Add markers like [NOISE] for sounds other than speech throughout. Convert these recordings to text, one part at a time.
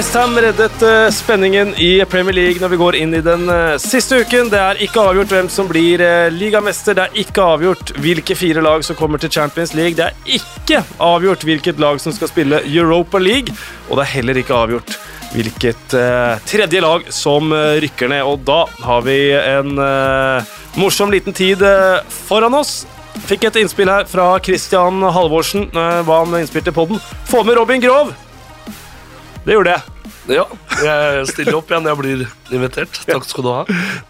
Westham reddet uh, spenningen i Premier League når vi går inn i den uh, siste uken. Det er ikke avgjort hvem som blir uh, ligamester. Det er ikke avgjort hvilke fire lag som kommer til Champions League. Det er ikke avgjort hvilket lag som skal spille Europa League. Og det er heller ikke avgjort hvilket tredje lag som rykker ned. Og da har vi en morsom liten tid foran oss. Fikk et innspill her fra Christian Halvorsen. hva han innspilte på den. Få med Robin Grov! Det gjorde jeg. Ja, jeg stiller opp igjen. Jeg blir invitert. Takk skal du ha.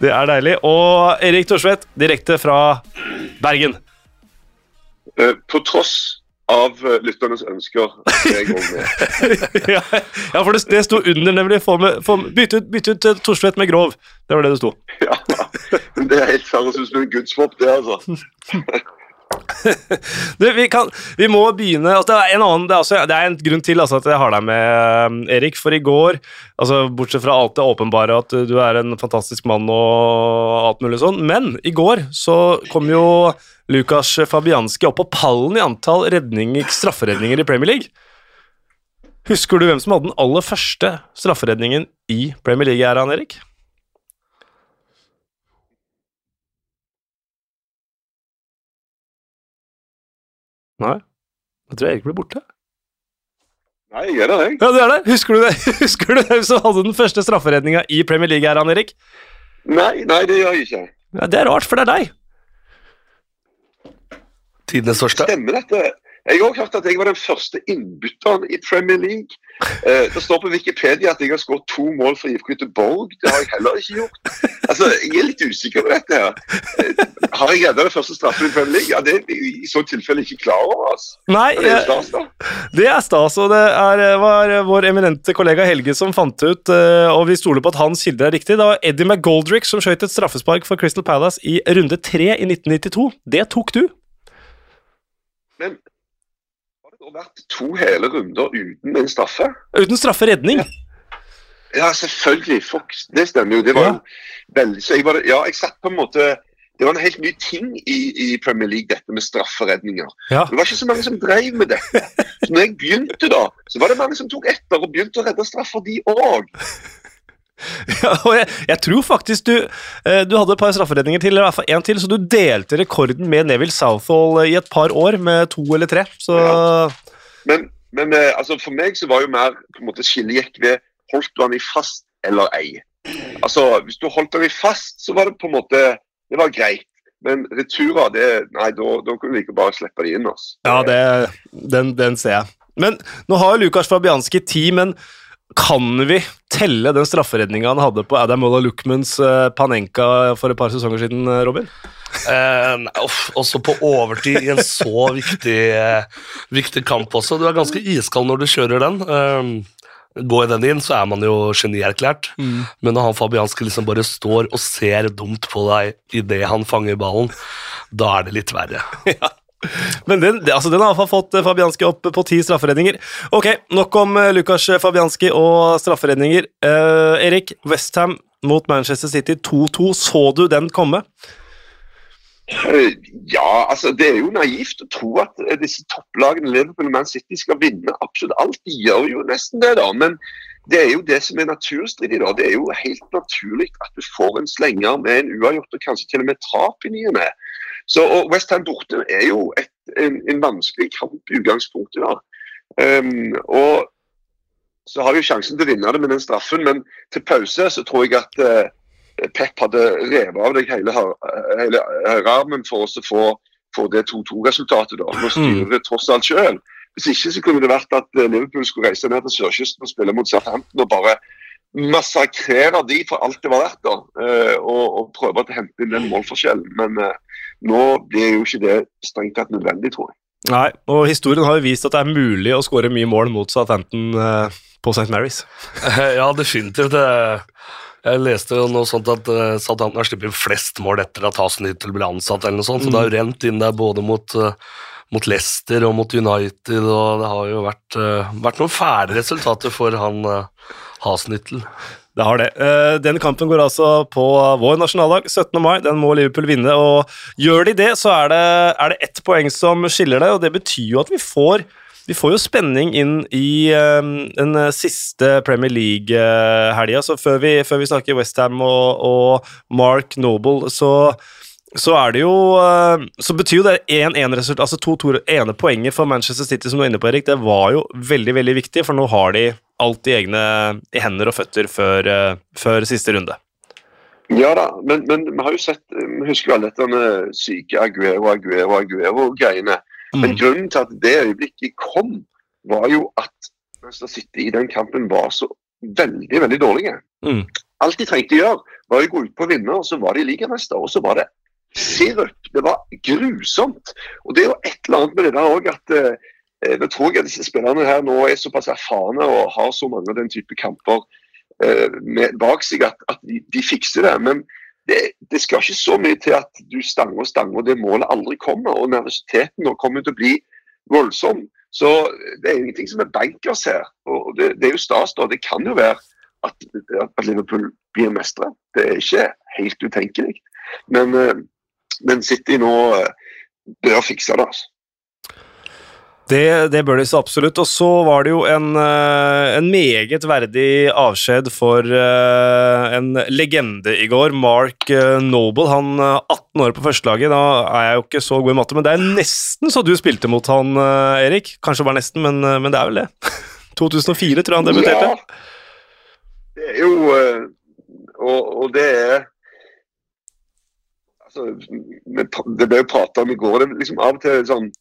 Det er deilig. Og Erik Thorsvedt, direkte fra Bergen. Uh, på tross av uh, lytternes ønsker er jeg òg med. [LAUGHS] ja, for det, det sto under, nemlig. Bytte ut, bytte ut Thorsvedt med Grov. Det var det det sto. Ja, men Det er helt høres ut som en gudshopp, det, altså. [LAUGHS] [LAUGHS] du, vi, kan, vi, må begynne altså, det, er en annen, det, er også, det er en grunn til altså, at jeg har deg med, Erik. For i går, altså, bortsett fra alt det åpenbare at du er en fantastisk mann og alt mulig sånn, men i går så kom jo Lukas Fabianski opp på pallen i antall redninger, strafferedninger i Premier League. Husker du hvem som hadde den aller første strafferedningen i Premier League, er han, Erik? Nei. Jeg tror Erik ble borte. Nei, jeg er det, jeg. Ja, du er det. Husker du det? [LAUGHS] Husker du hvem som hadde den første strafferedninga i Premier League, her, han Erik? Nei, nei, det gjør jeg ikke. Ja, Det er rart, for det er deg. Tidenes største. Stemmer dette? Jeg har også hørt at jeg var den første innbytteren i Premier League. Eh, det står på Wikipedia at jeg har skåret to mål for IFK Göteborg. Det har jeg heller ikke gjort. Altså, Jeg er litt usikker på dette. her. Eh, har jeg redda det første straffen i Premier League? Ja, Det er jeg i så tilfelle ikke klar over. altså. Nei, det er stas, da. Det er stas, og det er, eh, var vår eminente kollega Helge som fant ut, eh, og vi stoler på at hans kilder er riktig. Det var Eddie McGoldrick som skjøt et straffespark for Crystal Palace i runde tre i 1992. Det tok du. Men har vært to hele runder uten en straffe. Uten strafferedning? Ja. ja, selvfølgelig. Fuck, det stemmer jo. Det var ja. veldig så jeg var, Ja, jeg satt på en måte det var en helt ny ting i, i Premier League, dette med strafferedninger. Ja. Det var ikke så mange som drev med dette. Så når jeg begynte, da, så var det mange som tok etter og begynte å redde straffer, de òg. [LAUGHS] Ja, og jeg, jeg, tror faktisk du, eh, du hadde et par strafferedninger til, eller i hvert fall én til, så du delte rekorden med Neville Southall i et par år med to eller tre. Så... Ja. Men, men eh, altså, for meg så var jo mer på en måte skillet gikk ved holdt du han i fast eller ei. Altså, Hvis du holdt han i fast, så var det på en måte det var greit. Men returer, det, nei, da, da kunne du ikke bare slippe de inn. Altså. Ja, det, den, den ser jeg. Men nå har Lukas Fabianski ti, men kan vi telle den strafferedninga han hadde på Adam Ola Luckmans uh, Panenka for et par sesonger siden, eh, Robin? Uh, også på overtid i en så viktig, uh, viktig, kamp også. Du er ganske iskald når du kjører den. går den inn, så er man jo genierklært. Mm. Men når han Fabianski liksom bare står og ser dumt på deg idet han fanger ballen, da er det litt verre. [LAUGHS] ja. Men den, altså den har iallfall fått eh, Fabianski opp på ti strafferedninger. Ok, nok om uh, Lukas Fabianski og strafferedninger. Uh, Erik, Westham mot Manchester City 2-2. Så du den komme? Ja, altså det er jo naivt å tro at disse topplagene Liverpool og Man City skal vinne absolutt alt. De gjør jo nesten det, da. Men det er jo det som er naturstridig. da. Det er jo helt naturlig at du får en slenger med en uavgjort og kanskje til og med tap i ny og ne. Så, og Westham borte er jo et, en, en, vanskelig kamp i utgangspunktet. da. Um, og så har vi jo sjansen til å vinne det med den straffen, men til pause så tror jeg at uh, Pep hadde revet av deg hele, hele høyrearmen for oss å få, få det 2-2-resultatet. da. Nå mm. styrer det tross alt sjøl. Hvis ikke så kunne det vært at uh, Liverpool skulle reise ned til sørkysten og spille mot Southampton og bare massakrere de for alt det var verdt, da, uh, og, og prøve å hente inn den målforskjellen. Men nå blir jo ikke det strengt tatt nødvendig, tror jeg. Nei, og historien har jo vist at det er mulig å skåre mye mål mot Southampton eh, på St. Mary's. [LAUGHS] ja, definitivt. Jeg leste jo noe sånt at uh, Southampton har sluppet flest mål etter at Hasenhyttel ble ansatt, eller noe sånt, så mm. det har jo rent inn der både mot, uh, mot Leicester og mot United, og det har jo vært, uh, vært noen fæle resultater for han uh, Hasenhyttel. Det har det. Eh, den kampen går altså på vår nasjonaldag, 17. mai. Den må Liverpool vinne. og Gjør de det, så er det, er det ett poeng som skiller det, og det betyr jo at vi får vi får jo spenning inn i uh, den siste Premier League-helga. Så før vi, før vi snakker Westham og, og Mark Noble, så så er det jo Så betyr jo det 1-1-resultat, altså to, to ene poenget for Manchester City, som du er inne på, Erik, det var jo veldig, veldig viktig, for nå har de alt i egne i hender og føtter før, før siste runde. Ja da, men, men, vi har jo sett Vi husker jo alle dette syke Aguero, Aguero, Aguero-greiene. Mm. Men grunnen til at det øyeblikket kom, var jo at Manchester City i den kampen var så veldig, veldig dårlige. Mm. Alt de trengte å gjøre, var å gå ut på å vinne, og så var de ligamester. Og så var det sirup. Det var grusomt. Og det er jo et eller annet med det der òg at eh, Nå tror jeg at spillerne her nå er såpass erfarne og har så mange av den type kamper eh, med, bak seg at, at de, de, fikser det. Men det, det, skal ikke så mye til at du stanger og stanger og det målet aldri kommer. Og nervøsiteten nå kommer til å bli voldsom. Så det er ingenting som er bankers her. Og det, det er jo stas, da. Det kan jo være at, at Liverpool blir mestere. Det er ikke helt utenkelig. Men eh, men City nå eh, bør fikse det. altså. Det, det, bør de så absolutt. Og så var det jo en, eh, en meget verdig avskjed for uh, en legende i går, Mark Noble. Han 18 år på førstelaget. Da er jeg jo ikke så god i matte, men det er nesten så du spilte mot han, Erik. Kanskje bare nesten, men, men det er vel det. [LAUGHS] 2004 tror jeg han debuterte. Ja, det er jo og, og det er altså, Det ble jo prata om i går. det liksom Av og til sånn eh,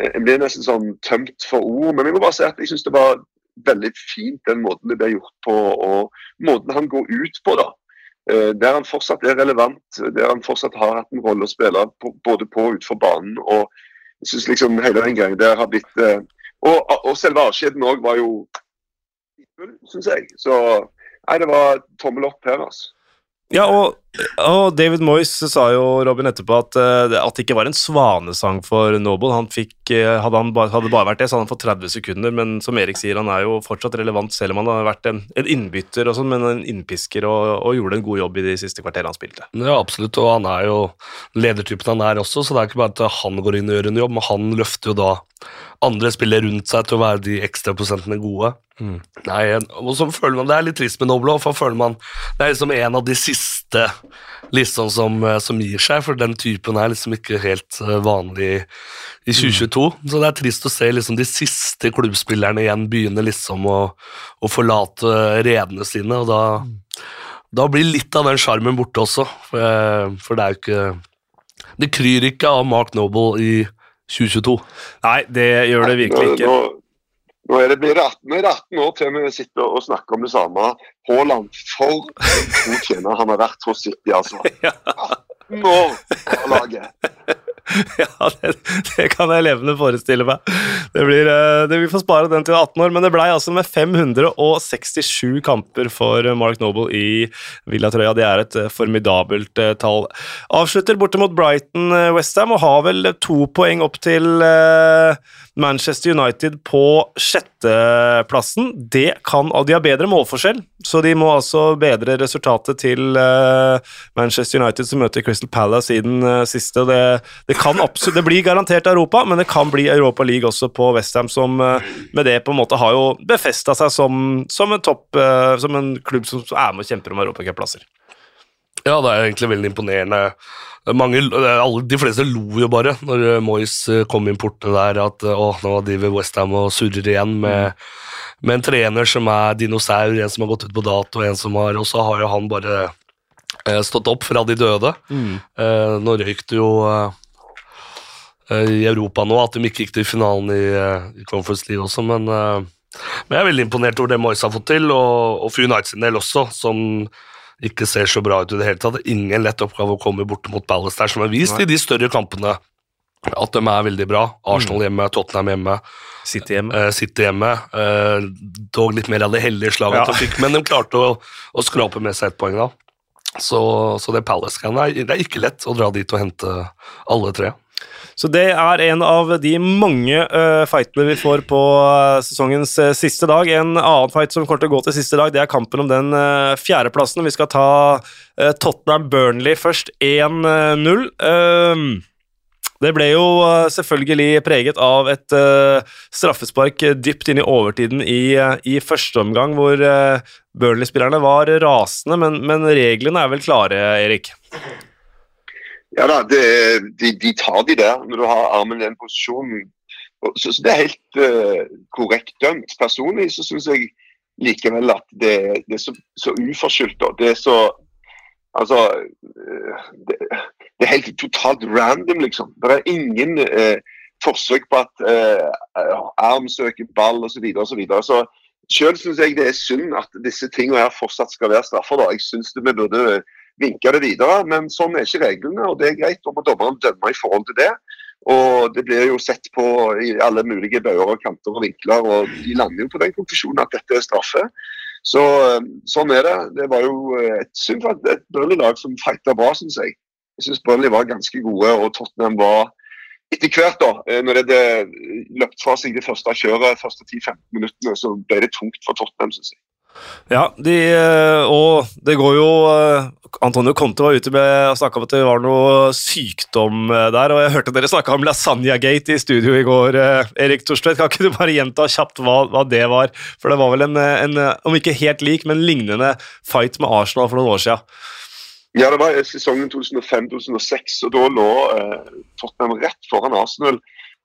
Jeg blir nesten sånn tømt for ord. Men jeg må bare si at jeg syns det var veldig fint den måten det ble gjort på, og måten han går ut på. da. Eh, der han fortsatt er relevant, der han fortsatt har hatt en rolle å spille både på og utenfor banen. og jeg synes liksom hele den gangen der har blitt eh, Og, og selve avskjeden òg var jo syns jeg. Så nei, det var tommel opp her, altså. Ja, og, og, David Moyes sa jo Robin etterpå at, uh, at det ikke var en svanesang for Noble. Han fikk, uh, hadde, han bare, hadde bare vært det, så hadde han fått 30 sekunder. Men som Erik sier, han er jo fortsatt relevant, selv om han har vært en, en innbytter, og sånn, men en innpisker og, og, gjorde en god jobb i de siste kvarterene han spilte. Ja, absolutt, og han er jo ledertypen han er også, så det er ikke bare at han går inn og gjør en jobb, men han løfter jo da andre spillere rundt seg til å være de ekstra prosentene gode. Mm. Nei, og så føler man Det er litt trist med Noble, for føler man det er liksom en av de siste liksom som, eh, som gir seg, for den typen er liksom ikke helt eh, vanlig i 2022. Mm. Så det er trist å se liksom de siste klubbspillerne igjen begynne liksom å, å forlate redene sine, og da, mm. da blir litt av den sjarmen borte også, for, eh, for det er jo ikke Det kryr ikke av Mark Noble i 2022. Nei, det gjør det virkelig ikke. Nå, nå er det, blir det 18, 18 år til vi sitter og snakker om det samme. Haaland, for en god tjener han har vært hos City, altså. [LAUGHS] 18 år av laget. [LAUGHS] Ja, det, det, kan jeg levende forestille meg. Det blir, eh, det, vi får spare den til 18 år, men det blei altså med 567 kamper for Mark Noble i Villatrøya. Det er et eh, formidabelt uh, tall. Avslutter borte mot Brighton Westham og har vel to poeng opp til Manchester United på sjetteplassen. Det kan, og De har bedre målforskjell, så de må altså bedre resultatet til uh, Manchester United som møter Crystal Palace i den siste. Det, det absolutt, det blir garantert Europa, men det kan bli Europa League også på Westham, som eh, med det på en måte har jo befesta seg som, som, en topp, eh, som en klubb som er med og kjemper om europacupplasser. Ja, det er egentlig veldig imponerende. Mange, alle, de fleste lo jo bare når eh, Moyes kom inn portene der, at å, nå driver Westham og surrer igjen med, med, en trener som er dinosaur, en som har gått ut på dato, en som har Og så har jo han bare stått opp fra de døde. Mm. nå røyk det jo Eh, i Europa nå, at de ikke gikk til finalen i, eh, i Conference League også, men, eh, men, jeg er veldig imponert over det Moyes har fått til, og, og for United sin del også, som ikke ser så bra ut i det hele tatt. Ingen lett oppgave å komme bort mot Palace der, som har vist Nei. i de større kampene at de er veldig bra. Arsenal mm. hjemme, Tottenham hjemme. City hjemme. Eh, City hjemme. Eh, dog litt mer av det heldige slaget ja. de fikk, men de klarte å, å skrape med seg ett poeng da. Så, så det Palace-greiene det er ikke lett å dra dit og hente alle tre. Så det er en av de mange uh, fightene vi får på uh, sesongens uh, siste dag. En annen fight som kommer til å gå til siste dag, det er kampen om den uh, fjerdeplassen. Vi skal ta Tottenham Burnley først. 1-0. Det ble jo eh, selvfølgelig preget av et straffespark dypt inn i overtiden i, i første omgang, hvor Burnley-spillerne var rasende, men, men, reglene er vel klare, Erik? Ja da, det, de, de, tar de der når du har armen i den posisjonen. Så, så det er helt korrekt dømt. Personlig så syns jeg likevel at det, det er så, så uforskyldt. Det er så Altså det, det, er helt totalt random, liksom. Det er ingen uh, forsøk på at uh, arm søker ball osv. Så, så. Selv syns jeg det er synd at disse tingene her fortsatt skal være straffer. da. Jeg syns vi burde vinke det videre, men sånn er ikke reglene. og Det er greit. Da må dommeren dømme i forhold til det. Og Det blir jo sett på i alle mulige bauger og kanter og vinkler, og de lander jo på den konklusjonen at dette er straffe. Så Sånn er det. Det var jo et synd for et Burnley-lag som fighta bra, syns jeg. Jeg syns Burnley var ganske gode, og Tottenham var etter hvert, da, eh, når det hadde løpt fra seg det første kjøret, de første 10-15 minuttene, så ble det tungt for Tottenham, syns jeg. Ja, de, eh, og det går jo eh, Antonio Conte var ute med og snakka om at det var noe sykdom der. og Jeg hørte dere snakka om Lasagna-gate i studio i går. Erik Torstvedt, kan ikke du bare gjenta kjapt hva, hva, det var? For det var vel en, en, om ikke helt lik, men lignende fight med Arsenal for noen år siden. Ja, det var sesongen 2005-2006, og da lå eh, Tottenham rett foran Arsenal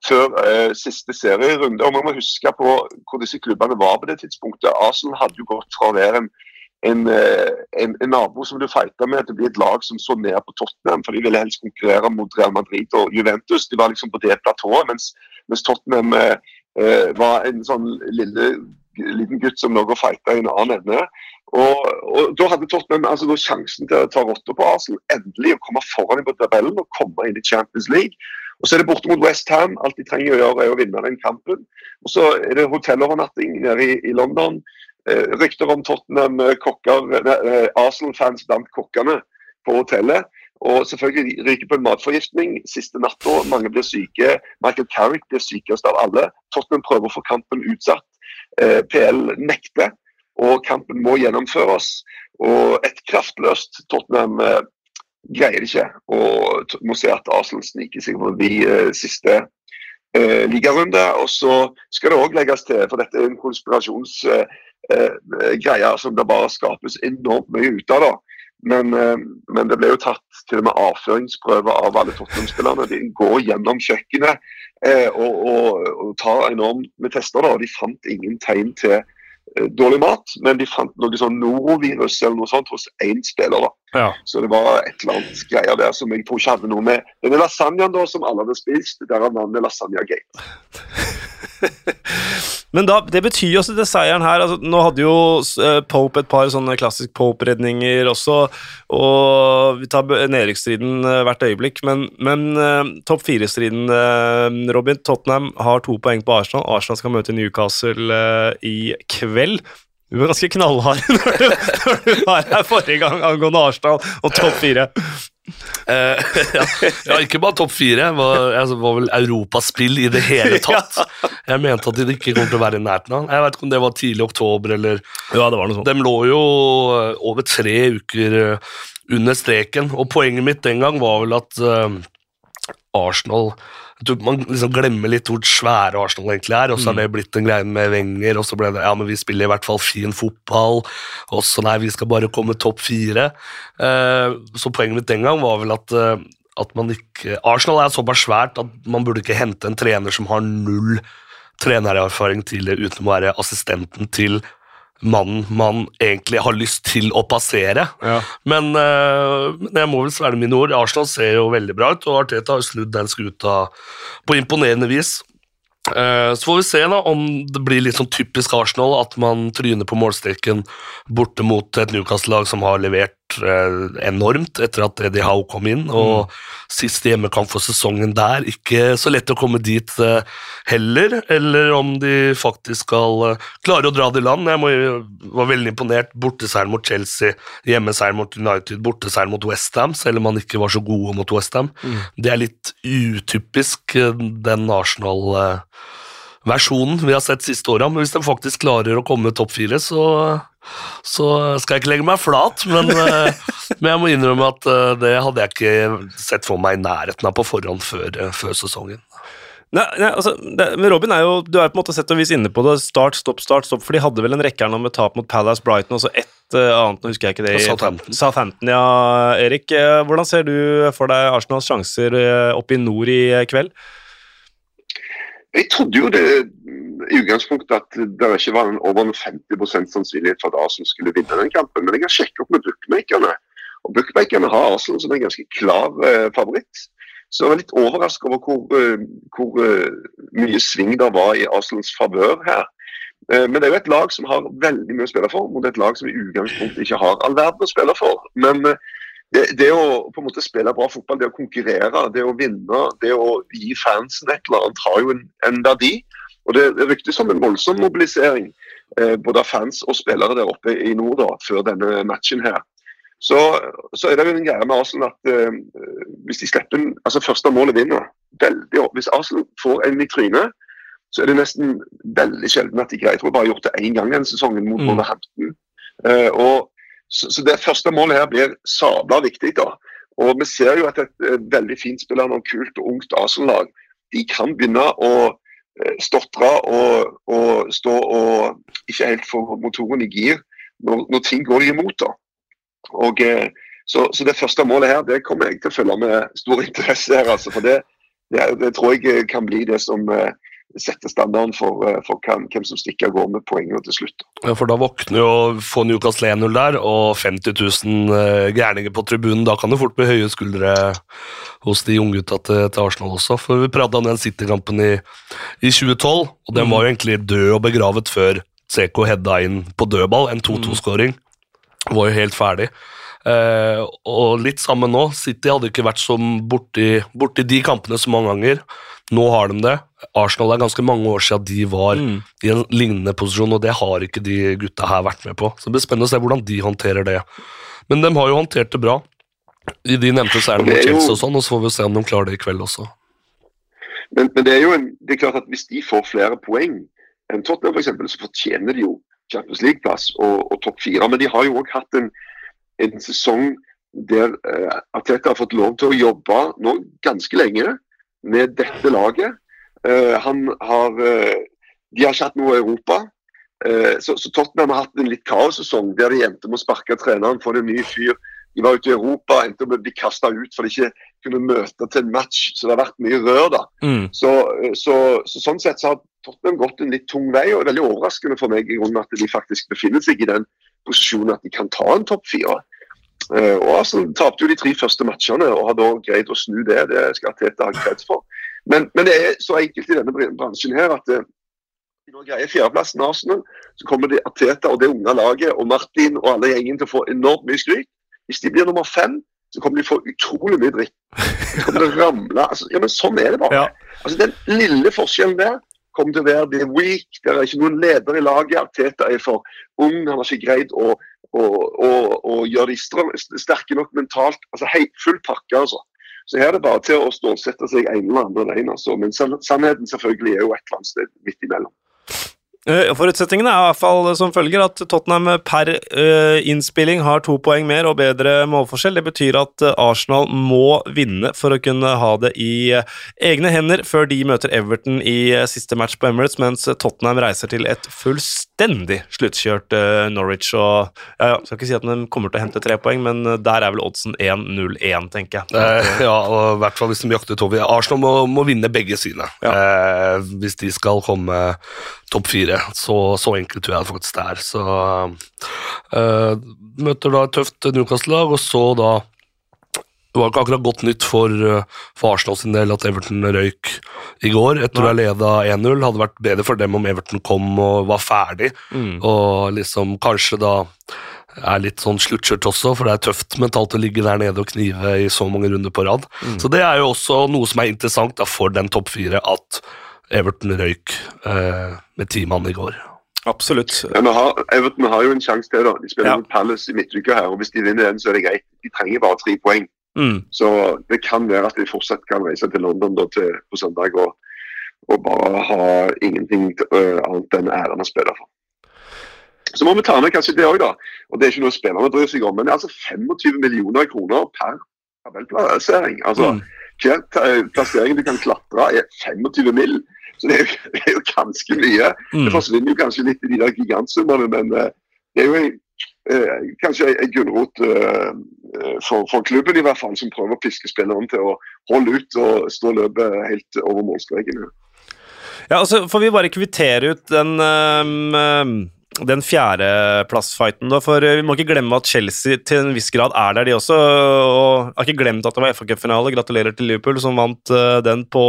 før eh, siste serierunde. Og Man må huske på hvor disse klubbene var på det tidspunktet. Arsenal hadde jo gått fra å være en, en, eh, en, en nabo som du fighta med, til å bli et lag som så ned på Tottenham. For de ville helst konkurrere mot Real Madrid og Juventus. De var liksom på det platået, mens, mens Tottenham eh, eh, var en sånn lille, liten gutt som lå og fighta i en annen ende. Og, og, Da hadde Tottenham altså, da sjansen til å ta rotta på Arsenal, endelig å komme foran på tabellen og komme inn i Champions League. Og Så er det borte mot West Ham. Alt de trenger å gjøre, er å vinne den kampen. Og Så er det hotellovernatting nede i, i London. Eh, rykter om Tottenham eh, kokker, eh, Arsenal-fans blant kokkene på hotellet. Og selvfølgelig ryker på en matforgiftning siste natta. Mange blir syke. Michael Carrick blir sykest av alle. Tottenham prøver å få kampen utsatt. Eh, PL nekter og kampen må gjennomføres. Og et kraftløst Tottenham eh, greier ikke. Og må se at Arsenal sniker seg forbi eh, siste eh, ligarunde. Og så skal det òg legges til, for dette er en konspirasjonsgreie eh, som det bare skapes enormt mye ut av. da. Men, eh, men, det ble jo tatt til og med avføringsprøver av alle Tottenham-spillerne. De går gjennom kjøkkenet eh, og, og, og, tar enormt med tester. da, og De fant ingen tegn til Eh, dårlig mat, men de fant noe sånn norovirus eller noe sånt hos én spiller. da. Ja. Så det var et eller annet greier der som jeg tror ikke hadde noe med denne lasagnaen da, som alle hadde spist. Derav navnet Lasagna Gate. [LAUGHS] [LAUGHS] Men da, det betyr jo også det seieren her altså, Nå hadde jo uh, Pope et par sånne klassisk Pope-redninger også, og vi tar nedrykksstriden uh, hvert øyeblikk, men, men uh, topp fire-striden, Robin Tottenham har to poeng på Arsenal. Arsenal skal møte Newcastle i kveld. Du var ganske knallhard [LAUGHS] når du, når du var her forrige gang angående Arsenal og topp fire. Uh, [LAUGHS] ja, ja, ikke bare topp fire. Var, altså, var vel europaspill i det hele [LAUGHS] tatt. Jeg mente at de ikke kom til å være i nærheten av. Jeg vet ikke om det var tidlig oktober eller Ja, det var noe sånt. De lå jo eh, over tre uker eh, under streken, og poenget mitt den gang var vel at uh, Arsenal man liksom glemmer litt hvor svære Arsenal egentlig er, og så har mm. det blitt en greie med Wenger, og så ble det ja, men vi spiller i hvert fall fin fotball, og så nei, vi skal bare komme topp fire. Uh, så poenget mitt den gang var vel at, uh, at man ikke Arsenal er såpass svært at man burde ikke hente en trener som har null trenererfaring tidligere uten å være assistenten til mannen man egentlig har lyst til å passere. Ja. Men uh, jeg må vel svelge mine ord. Arsenal ser jo veldig bra ut, og Arteta har snudd den skuta på imponerende vis. Uh, så får vi se da om det blir litt sånn typisk Arsenal at man tryner på målstreken borte mot et Newcastle-lag som har levert Eh, enormt etter at Eddie Howe kom inn. og mm. Siste hjemmekamp for sesongen der. Ikke så lett å komme dit eh, heller, eller om de faktisk skal eh, klare å dra det i land. Jeg må, var veldig imponert. Borteseieren mot Chelsea, hjemmeseieren mot United, borteseieren mot Westham, selv om man ikke var så gode mot Westham. Mm. Det er litt utypisk den Arsenal versjonen vi har sett siste åra, men hvis de faktisk klarer å komme topp fire, så så skal jeg ikke legge meg flat, men, eh, men jeg må innrømme at eh, det hadde jeg ikke sett for meg i nærheten av på forhånd før, eh, før sesongen. Nei, nei altså, det, men Robin er jo Du er på en måte sett og vis inne på det. Start, stopp, start, stopp. For de hadde vel en rekke her nå med tap mot Palace, Brighton og så ett uh, annet. Nå husker jeg ikke det. Southampton. Southampton, ja. Erik, hvordan ser du for deg Arsenals sjanser oppe i nord i kveld? Jeg trodde jo det i utgangspunktet at det ikke var en over en 50% sannsynlighet for at Arsenal skulle vinne den kampen. Men jeg har sjekket opp med bookmakerne, og bookmakerne har Arsenal som en ganske klar favoritt. Så jeg var litt overrasket over hvor, uh, hvor uh, mye sving det var i Arsenals favør her. Uh, men det er jo et lag som har veldig mye å spille for, mot et lag som i utgangspunktet ikke har all verden å spille for. Men uh, det, det, å på en måte spille bra fotball, det å konkurrere, det å vinne, det å gi fansen et eller annet, har jo en, en verdi. Og Det, ryktes om en voldsom mobilisering, både av fans og spillere der oppe i nord da, før denne matchen her. Så, så, er det jo en greie med Arsenal at eh, hvis de slipper en, altså første målet vinner veldig, Hvis Arsenal får en i trynet, så er det nesten veldig sjelden at de greier. Jeg tror jeg bare har gjort det én gang denne sesongen mot mm. Wolverhampton. Eh, og, så, så, det første målet her blir sabla viktig. da. Og Vi ser jo at et, et veldig fint spillende og kult og ungt Arsenal-lag de kan begynne å uh, stotre og, og, stå og ikke helt få motoren i gir når, når ting går imot. da. Og, eh, så, så, det første målet her det kommer jeg til å følge med stor interesse. her, altså, for det, det, det, tror jeg kan bli det som uh, setter standarden for, uh, for hvem, hvem, som stikker av gårde med poengene til slutt. Ja, for Da våkner jo få Newcastle 1-0 der, og 50 000 uh, gærninger på tribunen. Da kan det fort bli høye skuldre hos de unggutta til, til Arsenal også. For Vi prata om den City-kampen i, i, 2012, og den var jo egentlig død og begravet før Seko hedda inn på dødball, en 2-2-skåring. Mm var jo helt ferdig. Uh, og litt sammen nå. City hadde ikke vært som borti, borti de kampene så mange ganger. Nå har de det. Arsenal er ganske mange år siden de var mm. i en lignende posisjon, og det har ikke de gutta her vært med på. Så det blir spennende å se hvordan de håndterer det. Men de har jo håndtert det bra. I de nevnte seirene mot Chelsea og sånn, og så får vi se om de klarer det i kveld også. Men, men det er jo en, det er klart at hvis de får flere poeng enn Tottenham, f.eks., så fortjener de jo Champions League-plass og, og topp fire. Men de har jo òg hatt en, en, sesong der uh, Arteta har fått lov til å jobbe nå ganske lenge med dette laget. Uh, han har uh, De har ikke hatt noe i Europa. Så, så, Tottenham har hatt en litt kaossesong der de endte med å sparke treneren, få en ny fyr. De var ute i Europa, endte med å bli kasta ut for de ikke kunne møte til en match. Så det har vært mye rør, da. Mm. Så, så, så, sånn sett så har Tottenham gått en litt tung vei, og det er veldig overraskende for meg i grunnen at de faktisk befinner seg i den posisjonen at de kan ta en topp fire. Uh, og Arsenal tapte jo de tre første matchene og har da greid å snu det. Det skal Tete ha kreds for. Men, men, det er så enkelt i denne bransjen her at uh, når greier fjerdeplassen Arsenal, så kommer det Ateta og det unge laget og Martin og alle gjengen til å få enormt mye skryt. Hvis de blir nummer fem, så kommer de få utrolig mye dritt. Så kommer det ramle. Altså, ja, men sånn er det bare. Ja. Altså, Den lille forskjellen der kommer til å være the weak. Det er ikke noen leder i laget. Arteta er for ung. Han har ikke greid å, å, å, å gjøre de sterke nok mentalt. Altså hei, Full pakke, altså. Så her er det bare til å stålsette seg en eller annen veien. Altså. Men sannheten selvfølgelig er jo et eller annet sted midt imellom. Eh, forutsetningene er i hvert fall som følger at Tottenham per uh, innspilling har to poeng mer og bedre målforskjell. Det betyr at eh, Arsenal må vinne for å kunne ha det i egne hender før de møter Everton i siste match på Emirates, mens Tottenham reiser til et fullstendig sluttkjørt Norwich. Og ja, ja, skal ikke si at de kommer til å hente tre poeng, men der er vel oddsen 1-0-1, tenker jeg. ja, og i hvert fall hvis de jakter Tovi. Arsenal må, må, vinne begge sine ja. hvis de skal komme topp fire. Så, så, enkelt tror jeg faktisk det er. Så uh, møter da et tøft Newcastle-lag, og så da det var ikke akkurat godt nytt for, eh, for Arsenal sin del at Everton røyk i går. Etter å ha leda 1-0 hadde vært bedre for dem om Everton kom og var ferdig. Mm. Og liksom kanskje da er litt sånn sluttkjørt også, for det er tøft mentalt å ligge der nede og knive i så mange runder på rad. Mm. Så det er jo også noe som er interessant da, for den topp fire, at Everton røyk eh, med ti mann i går. Absolutt. Ja, har, Everton har jo en sjanse til. da. De spiller ja. mot Palace i midtuka her, og hvis de vinner den, så er det greit. De trenger bare tre poeng. Mm. Så det kan være at de fortsatt kan reise til London da, til, på søndag og, og, bare ha ingenting uh, annet enn æren å spille for. Så må vi ta med kanskje det òg, da. Og det er ikke noe spillerne bryr seg om. Men det er altså 25 millioner kroner per tabellplassering. Altså, Mm. Hver plassering du kan klatre er 25 mill. Så det er, jo, det er jo ganske mye. Mm. Det forsvinner jo kanskje litt i de der gigantsummene, men eh, det er jo en, eh, kanskje en gulrot eh, for, for klubben i hvert fall, som prøver å piske spillerne til å holde ut og stå løpet helt over målstreken. Ja, altså Får vi bare kvittere ut den um, den fjerdeplassfighten, da. For øh, vi må ikke glemme at Chelsea til en viss grad er der, de også. Og har ikke glemt at det var FA-cupfinale. Gratulerer til Liverpool, som vant øh, den på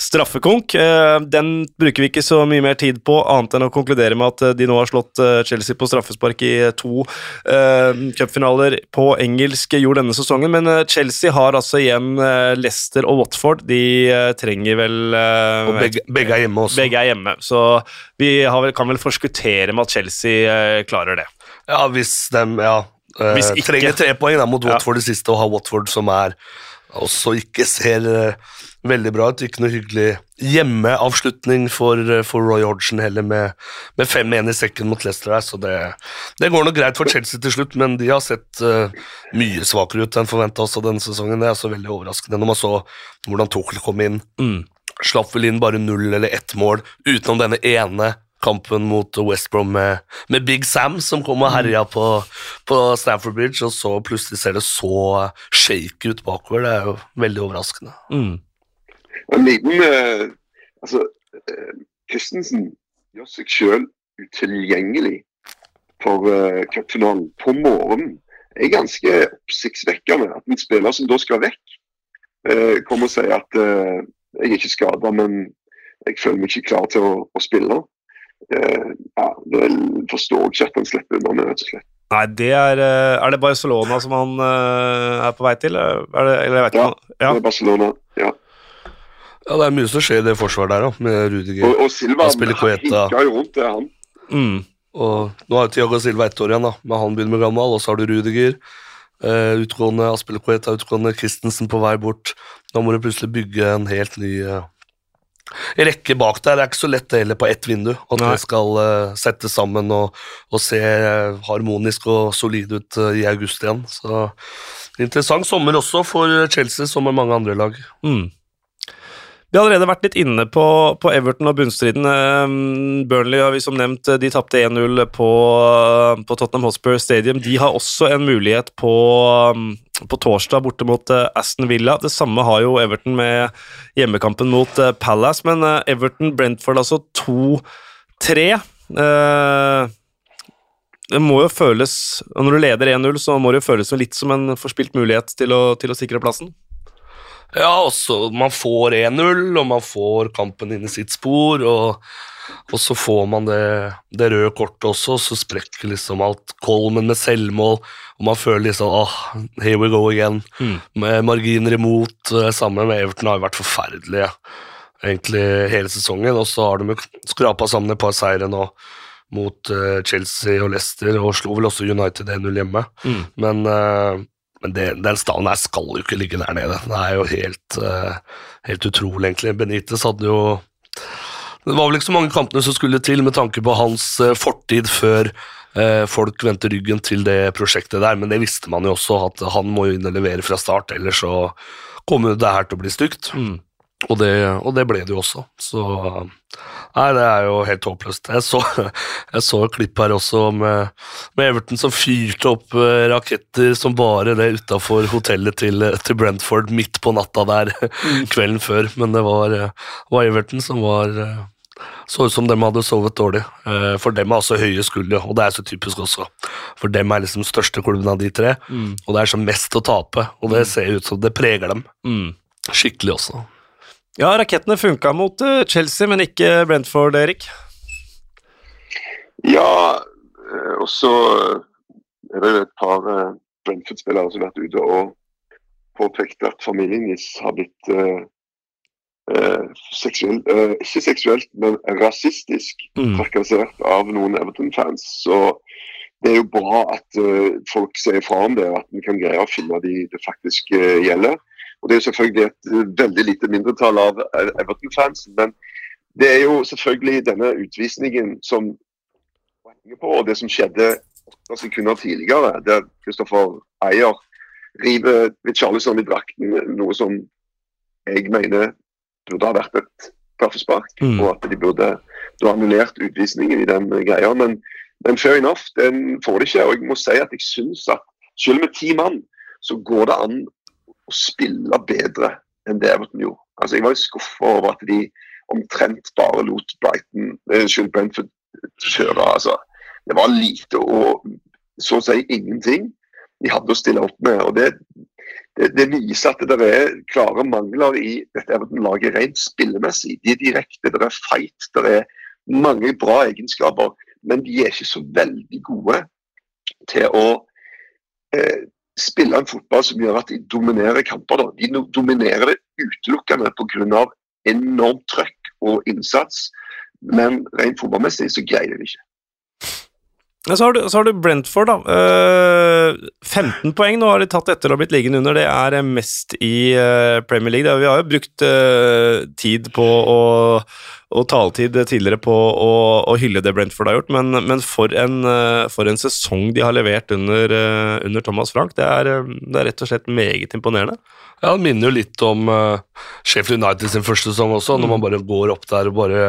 straffekonk. Eh, Den bruker vi ikke så mye mer tid på, annet enn å konkludere med at de nå har slått Chelsea på straffespark i to cupfinaler på engelsk jord denne sesongen. Men Chelsea har altså igjen Leicester og Watford. De trenger vel Og begge, begge er hjemme også. begge er hjemme, så vi har vel, kan vel forskuttere med at Chelsea eh, klarer det. Ja, hvis de ja, eh, Hvis ikke- trenger tre poeng da, mot Ja. Watford det siste, og har Watford som er også ikke ser eh, veldig bra ut. Ikke noe hyggelig hjemmeavslutning for, for Roy Hodgson heller, med, med 5-1 i sekken mot Leicester her, så det, det går nok greit for Chelsea til slutt, men de har sett eh, mye svakere ut enn forventa også denne sesongen. Det er altså veldig overraskende når man så hvordan Tuchel kom inn. Mm. Slapp vel inn bare null eller ett mål utenom denne ene kampen mot West Brom med, med Big Sam, som kom og herja på, på Stamford Bridge, og så plutselig ser det så shake ut bakover. Det er jo veldig overraskende. Mm. En liten uh, Altså, uh, Christensen gjør seg sjøl utilgjengelig for uh, cupfinalen på morgenen. Det er ganske oppsiktsvekkende at en spiller som da skal vekk, uh, kommer og sier at uh, jeg er ikke skada, men jeg føler meg ikke klar til å, å spille. Eh, ja, Det forstår jeg ikke at han slipper unna med, rett og slett. Nei, det er eh, Er det Barcelona som han eh, er på vei til? Er det, eller jeg vet Ja. ikke. Ja. Det er Barcelona. Ja. Ja, Det er mye som skjer i det forsvaret der, da, med Rudiger. Og, og Silva Han spiller Coeta. jo rundt det, han. Mm. Og nå har jo Tiago Silva ett år igjen, da, men han begynner med gammel, og så har du Rudiger. Uh, utgående Aspilicueta, utgående Christensen på vei bort. Da må du plutselig bygge en helt ny eh, rekke bak der. Det er ikke så lett det heller på ett vindu, at Nei. det skal uh, settes sammen og, og se eh, harmonisk og solid ut uh, i august igjen. Så interessant sommer også for Chelsea, som med mange andre lag. Mm. Vi har allerede vært litt inne på, på Everton og bunnstriden. Eh, Burnley har vi som nevnt, eh, de tapte 1-0 på, på Tottenham Hotspur Stadium. De har også en mulighet på, mm, på torsdag borte mot eh, Aston Villa. Det samme har jo Everton med hjemmekampen mot eh, Palace, men eh, Everton-Brentford altså 2-3. Eh, det må jo føles og Når du leder 1-0, så må det jo føles litt som en forspilt mulighet til å, til å sikre plassen. Ja, også man får 1-0, og man får kampen inn i sitt spor, og, og så får man det, det røde kortet også, så sprekker liksom alt. Kolmen med selvmål, og man føler liksom ah, here we go again. Mm. Med marginer imot, eh, sammen med Everton har jo vært forferdelige egentlig hele sesongen, og så har de skrapa sammen et par seire nå mot eh, Chelsea og Leicester, og slo vel også United 1-0 hjemme. Mm. Men, eh, men det, den stallen her skal jo ikke ligge der nede. Det er jo helt, helt utrolig, egentlig. Benitez hadde jo Det var vel ikke så mange kampene som skulle til med tanke på hans eh, fortid før eh, folk vendte ryggen til det prosjektet der, men det visste man jo også, at han må jo inn og levere fra start, ellers så kommer det her til å bli stygt. Mm. Og det, og det ble det jo også. Så Nei, det er jo helt håpløst. Jeg så, [LAUGHS] jeg så et klipp her også med, med Everton som fyrte opp eh, raketter som bare det utafor hotellet til, til Brentford midt på natta der [LAUGHS] kvelden før. Men det var, eh, var Everton som var eh, så ut som dem hadde sovet dårlig. Eh, For dem er også høye skuldre, og det er så typisk også. For dem er liksom største klubben av de tre, Mm. og det er som mest å tape. Og det ser ut som det preger dem Mm. skikkelig også. Ja, rakettene funka mot eh, Chelsea, men ikke Brentford, Erik. Ja, eh, og så er det et par eh, Brentford-spillere som har vært ute og påpekt at familien deres har blitt eh, seksuelt, eh, ikke seksuelt, men rasistisk Mm. trakassert av noen Everton-fans. Så det er jo bra at eh, folk sier fra om det, og at en kan greie å finne de det faktisk gjelder. Og Det er jo selvfølgelig et eh, veldig lite mindretall av eh, Everton-fans, men det er jo selvfølgelig denne utvisningen som henger på, og det som skjedde åtte sekunder tidligere, der Kristoffer Eier river Charlison i drakten, noe som jeg mener burde ha vært et straffespark, Mm. og at de burde da annullert utvisningen i den greia. Men, men fair enough, den får de ikke. Og jeg må si at jeg syns at selv med ti mann, så går det an å spille bedre enn det Everton gjorde. Altså, jeg var skuffa over at de omtrent bare lot Brighton, eh, unnskyld, Brentford kjøre. Altså, det var lite og så å si ingenting de hadde å stille opp med. og det, det, det viser at det er klare mangler i dette Everton-laget rent spillemessig. De er direkte, det er fight, det er mange bra egenskaper. Men de er ikke så veldig gode til å eh, spille en fotball som gjør at de dominerer kamper. Da. De dominerer det utelukkende pga. enormt trøkk og innsats. Men rent fotballmessig så greier de det ikke. Så har, du, så har du Brentford, da. Eh, 15 poeng nå har de tatt etter å ha blitt liggende under. Det er eh, mest i eh, Premier League. Vi har jo brukt eh, tid på å og taletid tidligere på å, å hylle det Brentford har gjort, men, men for, en, eh, for en sesong de har levert under, eh, under Thomas Frank. Det er, eh, det er rett og slett meget imponerende. Ja, Det minner jo litt om uh, Sheffield United sin første sesong også, når man bare går opp der og bare